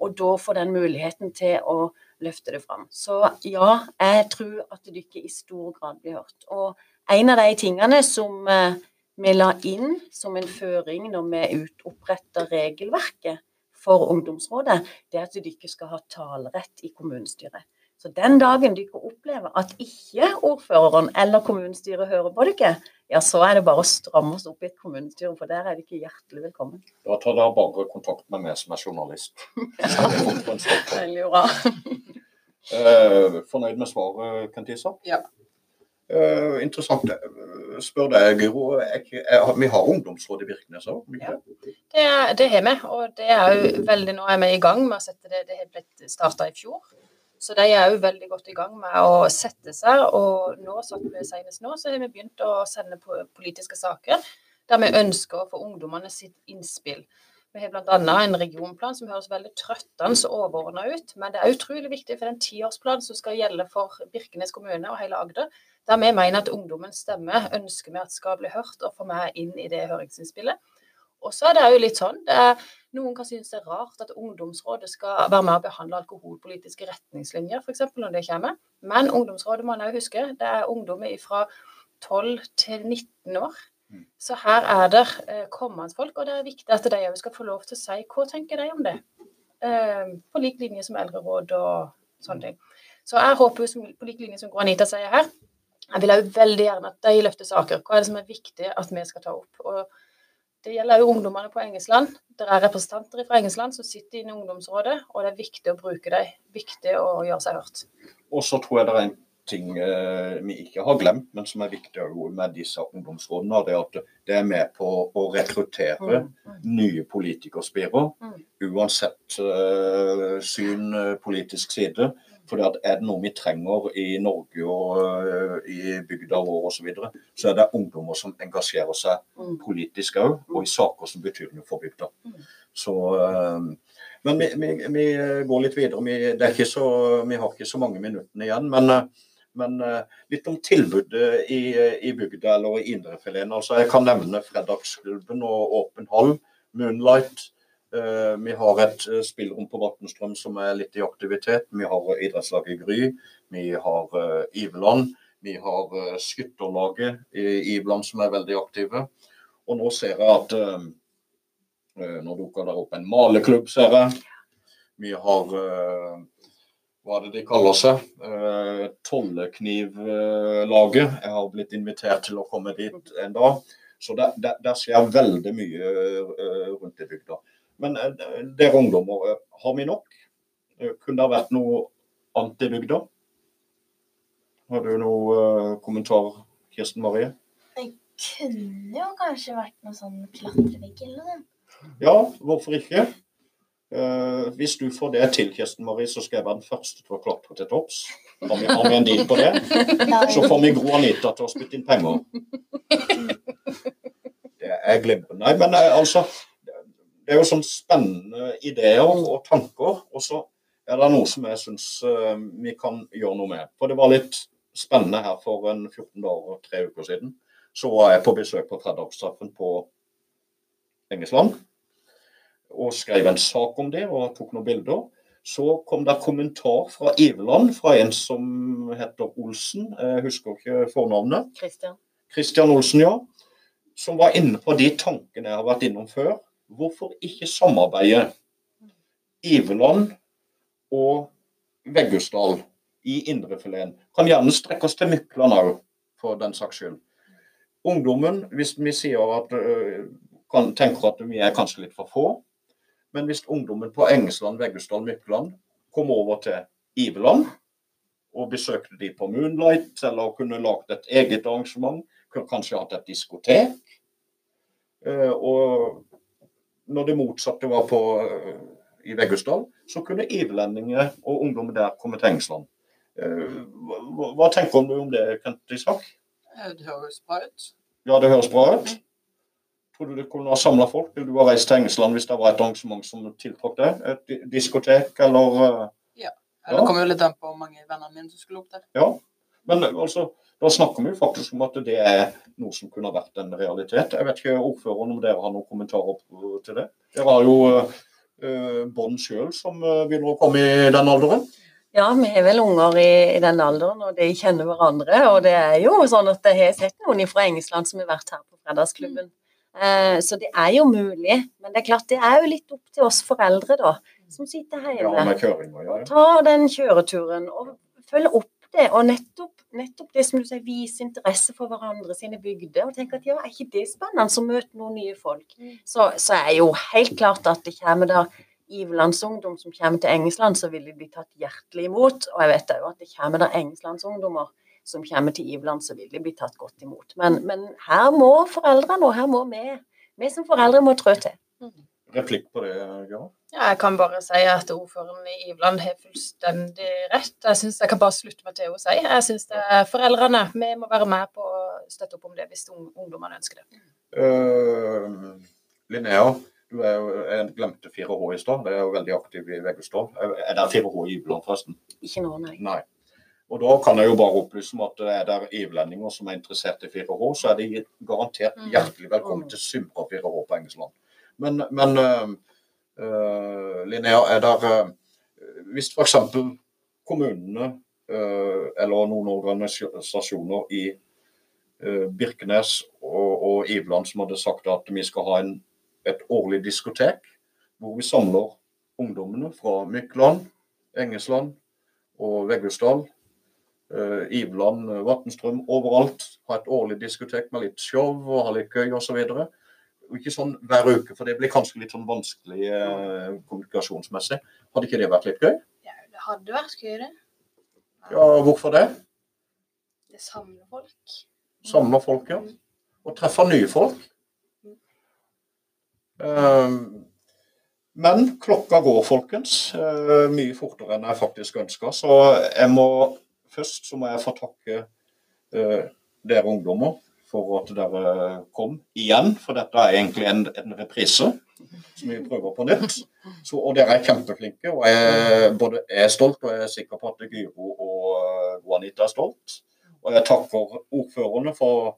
[SPEAKER 4] Og da få den muligheten til å løfte det fram. Så ja, jeg tror at dere i stor grad blir hørt. Og en av de tingene som eh, vi la inn som en føring når vi oppretta regelverket for ungdomsrådet, det er at dere skal ha talerett i kommunestyret. Så den dagen dere opplever at ikke ordføreren eller kommunestyret hører på dere, ja, så er det bare å stramme oss opp i et kommunestyre, for der er de ikke hjertelig velkommen.
[SPEAKER 2] Da tar dere bare kontakt med meg som er journalist.
[SPEAKER 4] ja, veldig bra.
[SPEAKER 2] eh, fornøyd med svaret, Kentisa?
[SPEAKER 7] Ja.
[SPEAKER 2] Eh, interessant. Spør deg, Guro. Vi har ungdomsråd i Birkenes òg?
[SPEAKER 4] Ja, det, det har vi. Og det er jo veldig, nå er vi i gang med å sette det. Det har blitt starta i fjor. Så de er òg veldig godt i gang med å sette seg. Og nå, senest nå, så har vi begynt å sende på politiske saker der vi ønsker å få ungdommene sitt innspill. Vi har bl.a. en regionplan som høres veldig trøttende og overordna ut, men det er utrolig viktig for den tiårsplanen som skal gjelde for Birkenes kommune og hele Agder, der vi mener at ungdommens stemme ønsker vi at skal bli hørt og få med inn i det høringsinnspillet. Og så er det jo litt sånn er, Noen kan synes det er rart at ungdomsrådet skal være med og behandle alkoholpolitiske retningslinjer, f.eks. når det kommer. Men ungdomsrådet må en òg huske, det er ungdommer fra 12 til 19 år. Så her er det eh, kommende folk, og det er viktig at de òg skal få lov til å si hva tenker de om det. Eh, på lik linje som eldreråd og sånne ting. Så jeg håper jo på lik linje som Granita sier her, jeg vil òg veldig gjerne at de løfter saker. Hva er det som er viktig at vi skal ta opp? Og det gjelder jo ungdommene på Engesland. Det er representanter fra Engesland som sitter inne i ungdomsrådet, og det er viktig å bruke dem. Viktig å gjøre seg hørt.
[SPEAKER 2] Og så tror jeg det er en ting eh, vi ikke har glemt, men som er viktig med disse ungdomsrådene. Det er at det er med på å rekruttere
[SPEAKER 4] Mm.
[SPEAKER 2] nye politikerspirer,
[SPEAKER 4] Mm.
[SPEAKER 2] uansett eh, syn, eh, politisk side. For er det noe vi trenger i Norge og eh, i bygda vår osv., så, videre, så er det ungdommer som engasjerer seg
[SPEAKER 4] Mm.
[SPEAKER 2] politisk òg, og i saker som betyr noe for bygda. Så, eh, men vi, vi, vi går litt videre. Vi, ikke så, vi har ikke så mange minuttene igjen. Men, men eh, litt om tilbudet i, i bygda eller i indrefileten. Altså, jeg kan nevne Fredagsklubben og Åpen hall, Moonlight. Eh, Vi har et spillrom spillerom på Vatnstrøm som er litt i aktivitet. Vi har idrettslaget Gry. Vi har eh, Iveland. Vi har eh, skytterlaget i Iveland som er veldig aktive. Og nå ser jeg at eh, eh, Nå dukker det opp en maleklubb, ser jeg. Vi har eh, Hva er det de kaller seg? Eh, Tolleknivlaget. Jeg har blitt invitert til å komme dit en dag. Så der, der, der skjer veldig mye eh, rundt i bygda. Men eh, dere ungdommer, eh, har vi nok? Kunne det vært noe annet i bygda? Har du noen kommentar, Kirsten Marie?
[SPEAKER 5] Det Kunne jo kanskje vært noe sånn klatrevegg eller noe.
[SPEAKER 2] Ja, hvorfor ikke? Eh, hvis du får det til, Kirsten Marie, så skal jeg være den første til å klatre til topps. Har vi, har vi en deal på det? Så får vi Gro Anita til å spytte inn penger. Det er glimrende. Nei, men eh, altså Det er jo sånn spennende ideer og tanker. Og så er det noe som jeg syns vi kan gjøre noe med. For det var litt spennende her for en 14 dager og tre uker siden. Så var jeg på besøk på fredagstraffen på Engesland. Og skrev en sak om det og tok noen bilder. Så kom det kommentar fra Iveland fra en som heter Olsen. Jeg husker ikke fornavnet.
[SPEAKER 4] Kristian.
[SPEAKER 2] Christian Olsen, ja. Som var inne på de tankene jeg har vært innom før. Hvorfor ikke samarbeide Iveland og Veggusdal i indrefileten? Kan gjerne strekke oss til Mykland òg, for den saks skyld. Ungdommen, hvis vi sier at øh, kan, tenker at vi er kanskje litt for få, men hvis ungdommen på Engesland, Veggusdal, Mykland kom over til Iveland og besøkte de på Moonlight, eller kunne lagd et eget arrangement, kunne kanskje hatt et diskotek. Eh, og når det motsatte var på, eh, i Veggusdal, så kunne ivelendinger og ungdommen der komme til Engesland. Eh, hva, tenker du om det, Kent Isak?
[SPEAKER 7] Det høres bra ut.
[SPEAKER 2] Ja, det høres bra ut. Tror du du kunne ha samla folk? Vil du ha reist til Engelsland hvis det var et arrangement som tiltrakk deg? Et diskotek, eller Ja.
[SPEAKER 7] Det
[SPEAKER 2] Ja.
[SPEAKER 7] kommer jo litt an på hvor mange venner mine som skulle opp der.
[SPEAKER 2] Ja. Men eh, altså, da snakker vi jo faktisk om at det er noe som kunne ha vært en realitet. Jeg vet ikke, ordføreren, om dere har noen kommentarer opp til det? Dere har jo eh, barn sjøl som begynner å komme i den alderen.
[SPEAKER 4] Ja, vi har vel unger i, i den alderen, og de kjenner hverandre. Og det er jo sånn at jeg har sett noen fra Engelsland som har vært her på Fredagsklubben. Eh, så det er jo mulig. Men det er klart, det er jo litt opp til oss foreldre, da, som sitter
[SPEAKER 2] Ja,
[SPEAKER 4] hjemme.
[SPEAKER 2] med køringa. Ja, ja.
[SPEAKER 4] Ta den kjøreturen og følge opp det. Og nettopp, nettopp det som du sier, vise interesse for hverandre sine bygder. Og tenke at ja, er ikke det spennende å møte noen nye folk? Så, så er jo helt klart at det kommer da Ivelandsungdom som kommer til Engesland, så vil de bli tatt hjertelig imot. Og jeg vet jo at det kommer da Engeslandsungdommer som kommer til Iveland, så vil de bli tatt godt imot. Men, men her må foreldrene og her må vi, vi som foreldre må trå til.
[SPEAKER 2] Replikk på det, Gøran?
[SPEAKER 3] Ja, jeg kan bare si at ordføreren i Iveland har fullstendig rett. Jeg synes jeg kan bare slutte meg til hun sier. Jeg synes det er foreldrene. Vi må være med på å støtte opp om det hvis ungdommene ønsker det.
[SPEAKER 2] Uh, Linnea, du er jo, jeg glemte 4H i stad. Det er jo veldig aktiv i Veggestad. Er det 4H i Iveland, forresten?
[SPEAKER 4] Ikke nå, nei.
[SPEAKER 2] Nei. Og da kan jeg jo bare opplyse om at er det ivlendinger som er interessert i 4H, så er de garantert
[SPEAKER 3] Mm.
[SPEAKER 2] hjertelig velkommen til Symra 4H på Engesland.
[SPEAKER 8] Men, men uh, Linnea, er der uh, Hvis f.eks. kommunene uh, eller noen organisasjoner i Birkenes og, og Ivland som hadde sagt at vi skal ha en, et årlig diskotek hvor vi samler ungdommene fra Mykland, Engesland og Veggusdal uh, Iveland, eh, Vatnstrøm, overalt. Ha et årlig diskotek med litt show og ha litt gøy osv. Ikke sånn hver uke, for det blir kanskje litt sånn vanskelig uh, kommunikasjonsmessig. Hadde ikke det vært litt gøy?
[SPEAKER 5] Ja, det hadde vært gøy, det.
[SPEAKER 8] Ja, hvorfor det?
[SPEAKER 5] Det samler folk.
[SPEAKER 8] Samler folk, ja. Mm. Og treffer nye folk. Uh, men klokka går, folkens. Mye fortere enn jeg faktisk ønska. Så jeg må først så må jeg få takke uh, dere ungdommer for at dere kom igjen. For dette er egentlig en, en reprise som vi prøver på nytt. Så, og dere er kjempeflinke. Og jeg både er stolt, og jeg er sikker på at Gyro og Juanita er stolt. Og jeg takker ordførerne for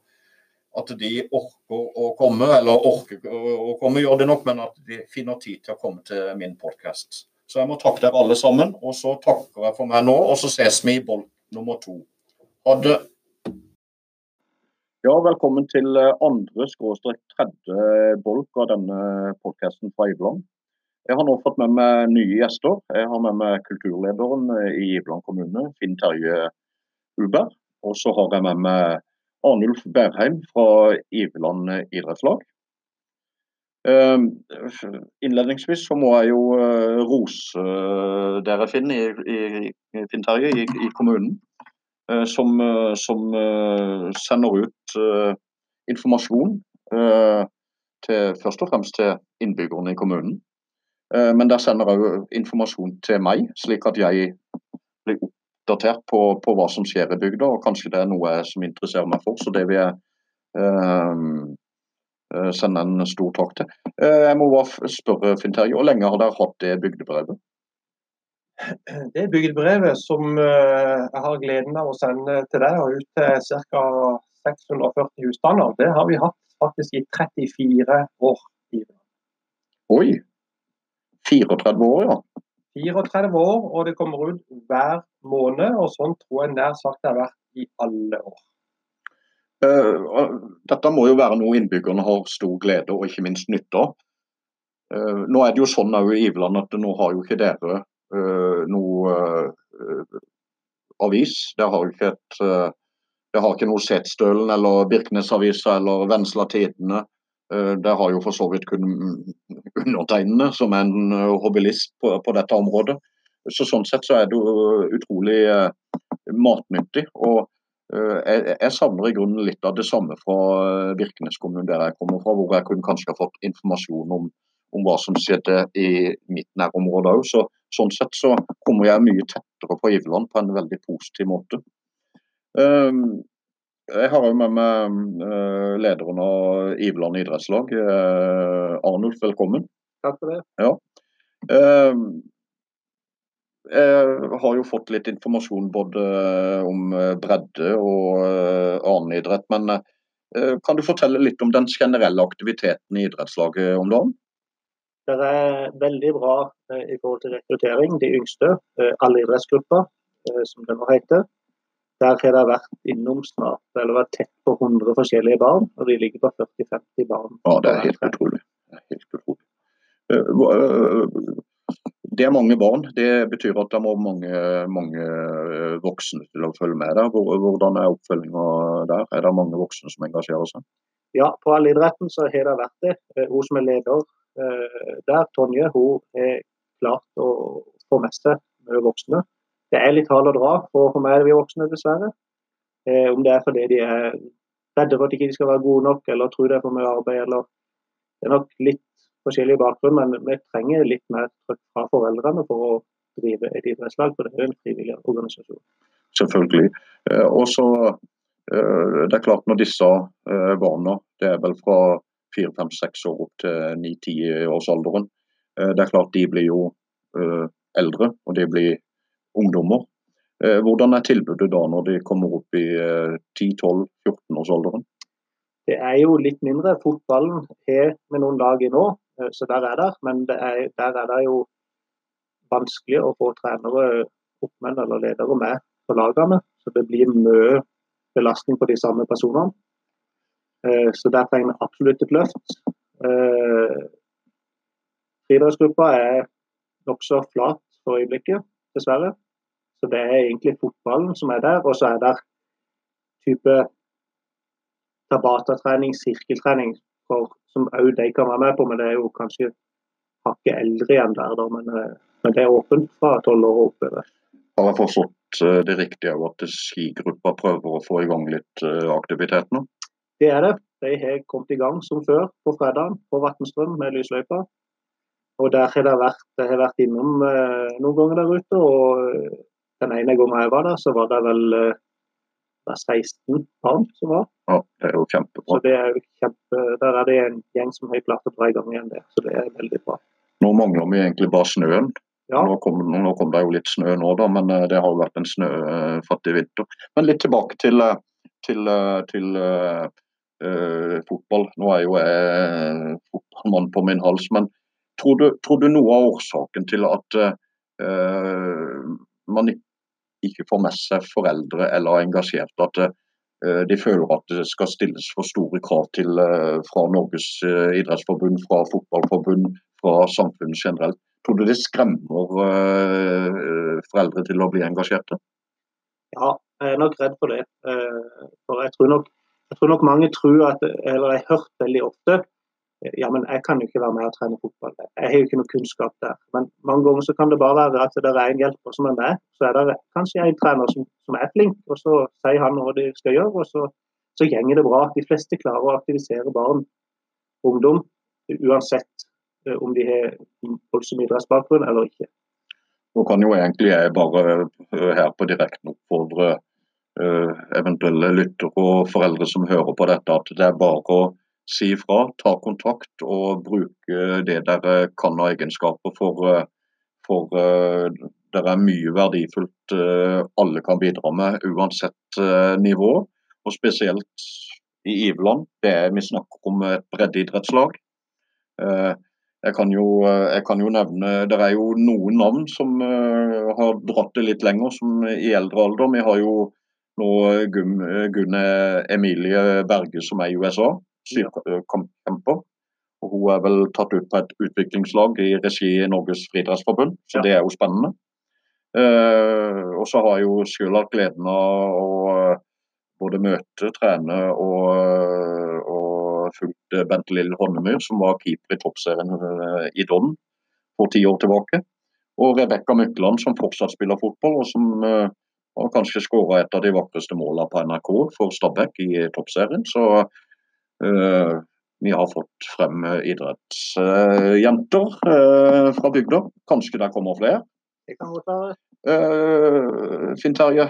[SPEAKER 8] at de orker å komme, eller orker å komme, gjør det nok, men at de finner tid til å komme til min podkast. Så jeg må takke dere alle sammen. Og så takker jeg for meg nå, og så ses vi i bolt nummer to. Ha.
[SPEAKER 2] Ja, velkommen til eh, andre skråstrek tredje bolk av denne podkasten fra Iveland. Jeg har nå fått med meg nye gjester. Jeg har med meg kulturlederen eh, i Iveland kommune, Finn Terje Uberg. Og så har jeg med meg Arnulf Berheim fra Iveland idrettslag. Ehm, innledningsvis så må jeg jo eh, rose dere, Finn, i, i, Finn Terje, i, i kommunen. Eh, som, eh, som sender ut informasjon til, først og fremst til innbyggerne i kommunen. Men der sender òg informasjon til meg, slik at jeg blir oppdatert på, på, hva som skjer i bygda. Og kanskje det er noe som interesserer meg for, så det vil jeg Eh, sende en stor takk til. Eh, jeg må bare spørre Finn Terje, hvor lenge har dere hatt det bygdebrevet?
[SPEAKER 9] Det bygdebrevet som eh, jeg har gleden av å sende til deg og ut til ca. 640 husstander, det har vi hatt faktisk i 34 år.
[SPEAKER 2] Oi! 34 år, ja.
[SPEAKER 9] 34 år, og det kommer ut hver måned. Og sånn tror jeg nær sagt det har vært i alle år.
[SPEAKER 2] Eh, dette må jo være noe innbyggerne har stor glede og ikke minst nytte av. Eh, nå er det jo sånn i Iveland at nå har jo ikke dere eh, noe avis. Dere har ikke et det har ikke noe Setesdølen eller Birkenesavisa eller Vensla Tidende. Det har jo for så vidt kun undertegnede, som er en hobbyist på, på, dette området. Så Sånn sett så er det jo utrolig matnyttig. Og jeg, jeg, savner i grunnen litt av det samme fra eh, Birkenes kommune, der jeg kommer fra, hvor jeg kunne kanskje ha fått informasjon om, om hva som skjedde i mitt nærområde òg. Så, sånn sett så kommer jeg mye tettere på Iveland på en veldig positiv måte. Um, jeg har òg med meg uh, lederen av Iveland idrettslag, Arnulf. Velkommen.
[SPEAKER 9] Takk for det.
[SPEAKER 2] Ja. Jeg har jo fått litt informasjon både om eh, bredde og eh, annen idrett. Men eh, kan du fortelle litt om den generelle aktiviteten i idrettslaget om dagen?
[SPEAKER 9] Det er veldig bra i forhold til rekruttering. De yngste, alle idrettsgrupper, som det nå heter. Der har det vært innom snart, eller vært tett på 100 forskjellige barn, og de ligger på 40-50 barn.
[SPEAKER 2] Ja, det er helt utrolig. Det er helt utrolig. Det er mange barn. Det betyr at det må mange, mange eh, voksne til å følge med der. Hvordan er oppfølginga der? Er det mange voksne som engasjerer seg?
[SPEAKER 9] Ja, på all idretten så har det vært det. Eh, hun som er leder eh, der, Tonje, hun har klart å få med seg voksne. Det er litt hard å dra for få med de voksne, dessverre. Om det er fordi de er redde for at de ikke skal være gode nok, eller tror det er for mye arbeid, eller Det er nok litt forskjellig bakgrunn, men vi trenger litt mer trykk fra foreldrene for å drive et idrettslag, for det er en frivillig organisasjon.
[SPEAKER 2] Selvfølgelig. Eh, og så eh, Det er klart når disse eh, barna, det er vel fra 4-5-6 år opp til 9-10 årsalderen, det er klart de blir jo eldre, og de blir ungdommer. Hvordan er tilbudet da når de kommer opp i 10-12-14 årsalderen?
[SPEAKER 9] Det er jo litt mindre. Fotballen er med noen dager nå, så der er det. Men det er, der er det jo vanskelig å få trenere, oppmenn eller ledere med på lagene. Så det blir mye belastning på de samme personene. Så der trenger vi absolutt et løft. Friidrettsgruppa er nokså flat for øyeblikket, dessverre. Så det er egentlig fotballen som er der. Og så er det type Tabata-trening, sirkeltrening, for, som òg de kan være med på. Men det er jo kanskje hakket eldre igjen der, da. Men, eh, men, det er åpent fra tolv år og oppover.
[SPEAKER 2] Har jeg forstått eh, det riktig at skigruppa prøver å få i gang litt eh, aktivitet nå?
[SPEAKER 9] Det er det. De har kommet i gang som før på fredag på Vatnstrøm med lysløypa. Og der har det vært, jeg har vært innom noen ganger der ute. og Den ene gangen jeg var der, så var det vel det 16 barn som var.
[SPEAKER 2] Ja, Det er jo kjempebra.
[SPEAKER 9] Så det er jo kjempe, Der er det en gjeng som har klart å dra i gang igjen det. Så det er veldig bra.
[SPEAKER 2] Nå mangler vi egentlig bare snøen.
[SPEAKER 9] Ja.
[SPEAKER 2] Nå, kom, nå, kom, det jo litt snø nå, da, men eh, det har jo vært en snøfattig vinter. Men litt tilbake til, eh, til, eh, til uh, uh, fotball. Nå er jo jeg fotballmann på min hals, men tror du, tror du noe av årsaken til at uh, man ikke får med seg foreldre eller engasjert, at uh, de føler at det skal stilles for store krav til uh, fra Norges idrettsforbund, fra fotballforbund, fra samfunnet generelt? Tror du det skremmer foreldre til å bli engasjerte?
[SPEAKER 9] Ja, jeg er nok redd for det. For jeg tror nok, jeg tror nok mange tror at, eller jeg har hørt veldig ofte ja, men jeg kan jo ikke være med og trene fotball. Jeg har jo ikke noe kunnskap der. Men mange ganger så kan det bare være at det er en hjelper som er med. Så er det kanskje en trener som, som er flink, og så sier han hva de skal gjøre, og så, så gjenger det bra. De fleste klarer å aktivisere barn, og ungdom, uansett eh, om de har voldsom idrettsbakgrunn eller ikke.
[SPEAKER 2] Nå kan jo egentlig jeg bare eh, her på direkten oppfordre uh, eventuelle lyttere og foreldre som hører på dette, at det er bare å si ifra, ta kontakt og bruke det dere kan av egenskaper. For, eh, for eh, det er mye verdifullt eh, alle kan bidra med, uansett nivå. Og spesielt i Iveland. Det er, vi snakker om et breddeidrettslag. Jeg kan, jo, jeg kan jo nevne Det er jo noen navn som har dratt det litt lenger, som i eldre alder. Vi har jo nå Gunne Emilie Berge som er i USA sykekjemper. Og hun er vel tatt ut på et utviklingslag i regi i Norges friidrettsforbund, så ja. det er jo spennende. Eh, og så har jeg jo selv hatt gleden av å både møte, trene og, og fulgt Bente Lill Håndemyr, som var keeper i toppserien i Don for ti år tilbake. Og Rebekka Mykland, som fortsatt spiller fotball, og som har kanskje skåra et av de vakreste målene på NRK for Stabæk i toppserien. Så Eh, vi har fått frem eh, idrettsjenter eh, fra bygda. Kanskje det kommer flere?
[SPEAKER 9] Det kan godt være.
[SPEAKER 2] Finn Terje,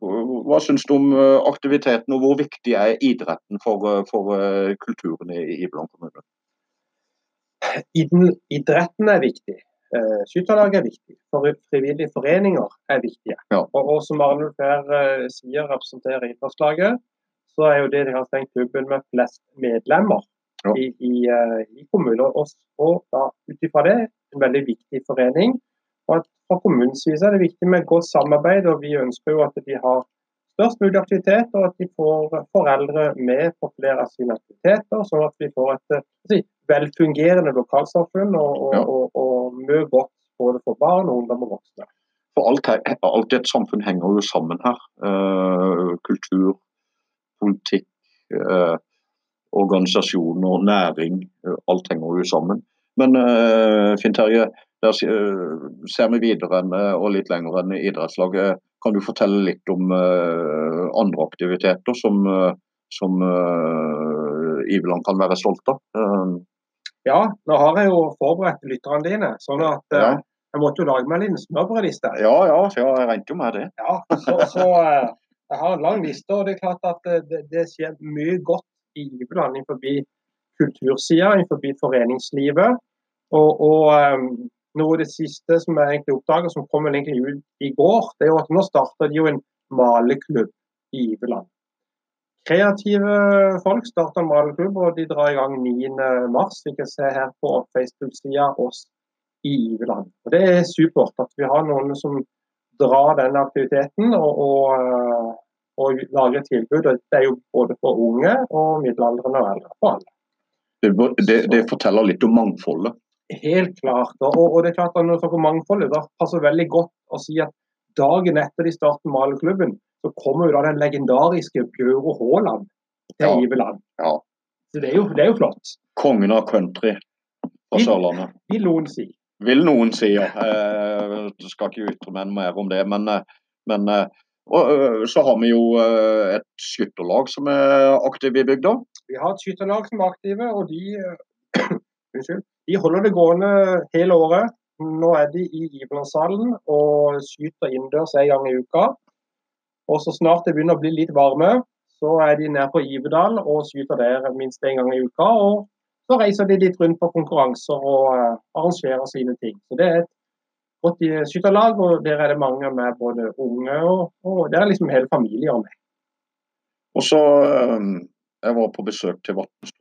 [SPEAKER 2] hva syns du om aktiviteten, og hvor viktig er idretten for, for kulturen i Ibland kommune?
[SPEAKER 10] Idretten er viktig. Skytterlaget er viktig. For frivillige foreninger er viktige. Ja. Og, og, som Arnulf her sier, representerer idrettslaget så er jo det de har stengt klubben med flest medlemmer ja. i, i, uh, i, kommunen. Og, da ut ifra det en veldig viktig forening. Og at Fra kommunens side er det viktig med godt samarbeid, og vi ønsker jo at de har størst mulig aktivitet, og at de får foreldre med på flere av sine aktiviteter, sånn at vi får et eh, si, velfungerende lokalsamfunn og, og, ja. og, og mye godt både for barn, ungdom og voksne.
[SPEAKER 2] For alt, alt i et samfunn henger jo sammen her. Uh, kultur, politikk, eh, organisasjoner, næring. Eh, alt henger jo sammen. Men eh, Finn Terje, der ser vi videre enn, og litt lenger enn idrettslaget. Kan du fortelle litt om andre aktiviteter som, som Iveland kan være stolt av?
[SPEAKER 10] Ja, nå har jeg jo forberedt lytterne dine. sånn at ja. jeg måtte jo lage meg en liten smørbrødliste.
[SPEAKER 2] Ja, ja, ja, jeg regnet jo med det.
[SPEAKER 10] Ja, så, så jeg har en lang liste, og det er klart at det, det skjer mye godt i Iveland innenfor kultursida, innenfor foreningslivet. Og, og um, noe av det siste som jeg egentlig oppdaga, som kom egentlig ut i går, det er jo at nå starter de jo en maleklubb i Iveland. kreative folk starter en maleklubb, og de drar i gang 9.3. Vi kan se her på Facebook-sida oss i Iveland. Og Det er supert at vi har noen som drar den aktiviteten og, og, og lager tilbud. Det er jo både for unge og middelaldrende og eldre. For alle.
[SPEAKER 2] Det, det, det, forteller litt om mangfoldet.
[SPEAKER 10] Helt klart. Og, og det er klart at når vi snakker om mangfoldet, da passer veldig godt å si at dagen etter de starter malerklubben, så kommer jo da den legendariske Bjøro Haaland til ja. Iveland.
[SPEAKER 2] Ja.
[SPEAKER 10] Så det er, jo, det er, jo, flott.
[SPEAKER 2] Kongen av country på Sørlandet.
[SPEAKER 10] Vil noen si.
[SPEAKER 2] Vil noen si, ja. Jeg eh, skal ikke ytre meg mer om det. Men, eh, men eh, og så har vi jo et skytterlag som er aktive i bygda.
[SPEAKER 10] Vi har et skytterlag som er aktive, og de, de holder det gående hele året. Nå er de i Ivelandshallen og skyter innendørs en gang i uka. Og så snart det begynner å bli litt varme, så er de nede på Ivedal og skyter der minst en gang i uka. Og så reiser de litt rundt på konkurranser og uh, arrangerer sine ting. Så Det er et godt skytterlag, og der er det mange med både unge og, og der er liksom hele familier med.
[SPEAKER 2] Og så um, Jeg var på besøk til Vatnstrøm